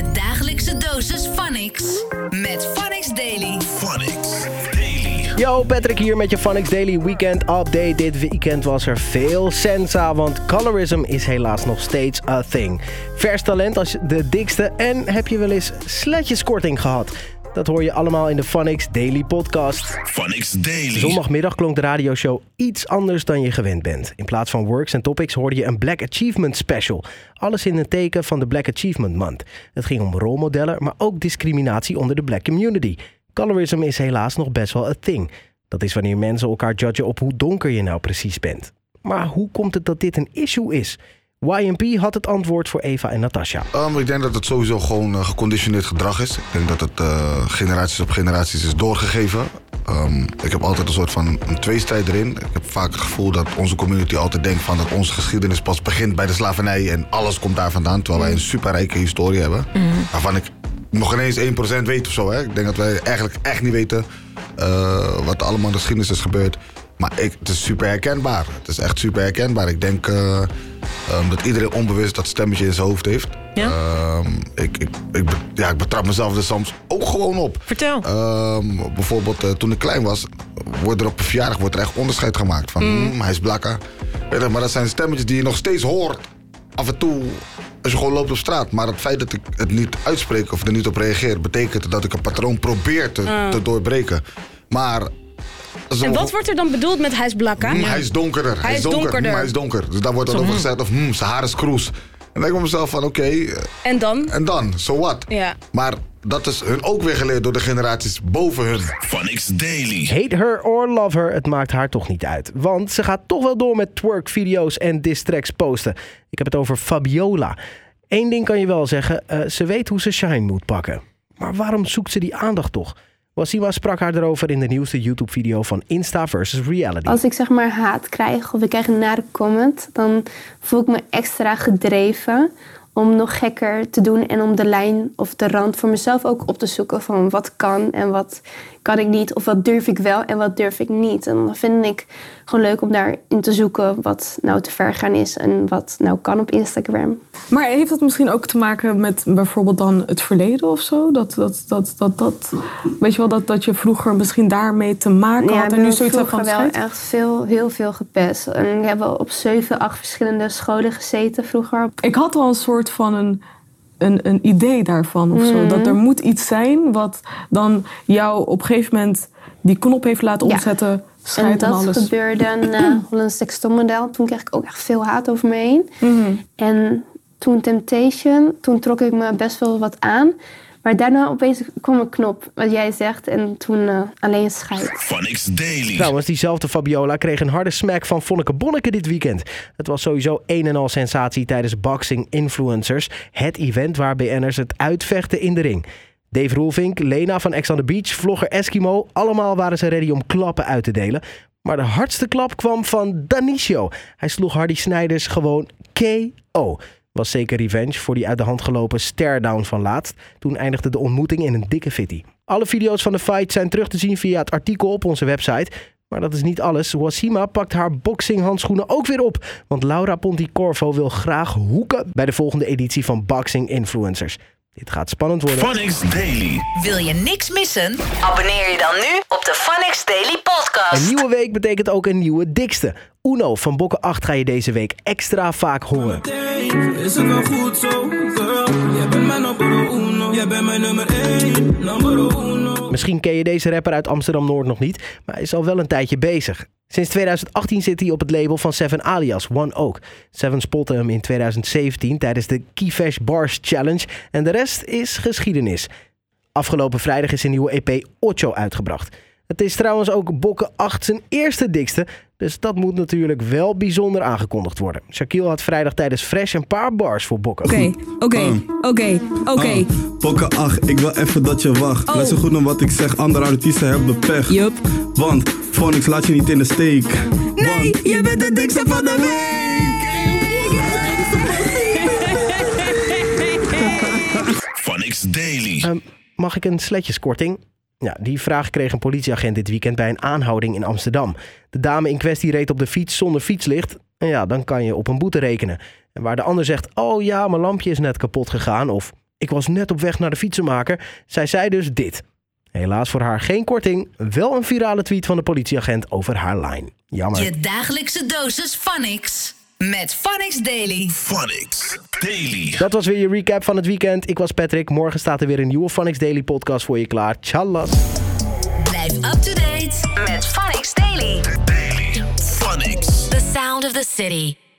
Je dagelijkse dosis Phonics. Met Phonics Daily. Phonics Daily. Yo, Patrick hier met je Phonics Daily Weekend Update. Dit weekend was er veel sensa, want colorism is helaas nog steeds a thing. Vers talent als de dikste en heb je wel eens sletjeskorting gehad? Dat hoor je allemaal in de Phonics Daily podcast. Phonics Daily. Zondagmiddag klonk de radioshow iets anders dan je gewend bent. In plaats van works en topics hoorde je een Black Achievement Special. Alles in het teken van de Black Achievement Month. Het ging om rolmodellen, maar ook discriminatie onder de black community. Colorism is helaas nog best wel a thing. Dat is wanneer mensen elkaar judgen op hoe donker je nou precies bent. Maar hoe komt het dat dit een issue is? YMP had het antwoord voor Eva en Natasha. Um, ik denk dat het sowieso gewoon uh, geconditioneerd gedrag is. Ik denk dat het uh, generaties op generaties is doorgegeven. Um, ik heb altijd een soort van een tweestrijd erin. Ik heb vaak het gevoel dat onze community altijd denkt van dat onze geschiedenis pas begint bij de slavernij en alles komt daar vandaan. Terwijl wij een superrijke historie hebben. Mm. Waarvan ik nog ineens 1% weet of zo. Hè. Ik denk dat wij eigenlijk echt niet weten uh, wat er allemaal in de geschiedenis is gebeurd. Maar ik, het is super herkenbaar. Het is echt super herkenbaar. Ik denk uh, um, dat iedereen onbewust dat stemmetje in zijn hoofd heeft. Ja? Um, ik, ik, ik, ja, ik betrap mezelf er soms ook gewoon op. Vertel. Um, bijvoorbeeld uh, toen ik klein was, wordt er op een verjaardag wordt er echt onderscheid gemaakt. Van mm. Mm, hij is blakker. Weet je, maar dat zijn stemmetjes die je nog steeds hoort. Af en toe als je gewoon loopt op straat. Maar het feit dat ik het niet uitspreek of er niet op reageer... betekent dat ik een patroon probeer te, uh. te doorbreken. Maar zo, en wat wordt er dan bedoeld met hij is blakker? Mm, hij is donkerder. Hij, hij is donker, donkerder. Mm, hij is donker. Dus daar wordt dan over gezegd of mm, zijn haar is kroes. En dan denk ik mezelf van oké. Okay, en dan? En dan, so what? Ja. Maar dat is hun ook weer geleerd door de generaties boven hun. Phonics Daily. Hate her or love her, het maakt haar toch niet uit. Want ze gaat toch wel door met twerk-video's en distracks posten. Ik heb het over Fabiola. Eén ding kan je wel zeggen, uh, ze weet hoe ze shine moet pakken. Maar waarom zoekt ze die aandacht toch? Wasima sprak haar erover in de nieuwste YouTube-video van Insta versus Reality. Als ik zeg maar haat krijg of ik krijg een nare comment, dan voel ik me extra gedreven om nog gekker te doen en om de lijn of de rand voor mezelf ook op te zoeken van wat kan en wat kan ik niet of wat durf ik wel en wat durf ik niet. En dan vind ik gewoon leuk om daarin te zoeken wat nou te ver gaan is en wat nou kan op Instagram. Maar heeft dat misschien ook te maken met bijvoorbeeld dan het verleden of zo? Dat, dat, dat, dat, dat weet je wel, dat, dat je vroeger misschien daarmee te maken ja, had en nu zoiets hebt van wel echt veel, heel veel gepest. En ik heb wel op zeven, acht verschillende scholen gezeten vroeger. Ik had al een soort van een een, een idee daarvan of zo. Mhm. Dat er moet iets zijn wat dan jou op een gegeven moment die knop heeft laten omzetten. Ja. En dat alles. gebeurde een uh, Hollands Textilmodel. Toen kreeg ik ook echt veel haat over me heen. Mm-hmm. En toen Temptation, toen trok ik me best wel wat aan. Maar daarna opeens kwam een knop, wat jij zegt, en toen uh, alleen scheid. Phonics Daily. Trouwens, diezelfde Fabiola kreeg een harde smack van Vonneke Bonneke dit weekend. Het was sowieso een en al sensatie tijdens Boxing Influencers. Het event waar BN'ers het uitvechten in de ring. Dave Roelvink, Lena van Ex on the Beach, vlogger Eskimo. Allemaal waren ze ready om klappen uit te delen. Maar de hardste klap kwam van Danicio. Hij sloeg Hardy Snijders gewoon KO was zeker revenge voor die uit de hand gelopen stare-down van laatst. Toen eindigde de ontmoeting in een dikke fitty. Alle video's van de fight zijn terug te zien via het artikel op onze website. Maar dat is niet alles. Wasima pakt haar boxinghandschoenen ook weer op. Want Laura Ponticorvo wil graag hoeken bij de volgende editie van Boxing Influencers. Dit gaat spannend worden. Phonics Daily. Wil je niks missen? Abonneer je dan nu op de Phonics Daily podcast. Een nieuwe week betekent ook een nieuwe dikste. Uno van Bokken 8 ga je deze week extra vaak horen. Is het wel goed zo, girl? Bent mijn nummer uno. Jij bent mijn nummer 1, nummer uno. Misschien ken je deze rapper uit Amsterdam-Noord nog niet, maar hij is al wel een tijdje bezig. Sinds 2018 zit hij op het label van Seven alias One Oak. Seven spotte hem in 2017 tijdens de Keyfash Bars Challenge en de rest is geschiedenis. Afgelopen vrijdag is een nieuwe EP Ocho uitgebracht. Het is trouwens ook Bokken 8 zijn eerste dikste, dus dat moet natuurlijk wel bijzonder aangekondigd worden. Shaquille had vrijdag tijdens Fresh een paar bars voor Bokken. Oké, oké, oké, oké. Bokken 8, ik wil even dat je wacht. Oh. Luister goed naar wat ik zeg, andere artiesten hebben pech. Yup. Want Phonics laat je niet in de steek. Nee, je bent de dikste van de week. Phonics Daily. Um, mag ik een sletjeskorting? Ja, die vraag kreeg een politieagent dit weekend bij een aanhouding in Amsterdam. De dame in kwestie reed op de fiets zonder fietslicht. En ja, dan kan je op een boete rekenen. En waar de ander zegt, oh ja, mijn lampje is net kapot gegaan of Ik was net op weg naar de fietsenmaker. Zij zei dus dit. Helaas voor haar geen korting, wel een virale tweet van de politieagent over haar lijn. Jammer. Je dagelijkse dosis Phonics. Met Phonics Daily. Phonics Daily. Dat was weer je recap van het weekend. Ik was Patrick. Morgen staat er weer een nieuwe Phonics Daily podcast voor je klaar. Tjallas. Blijf up to date met Phonics Daily. Daily. Phonics. The sound of the city.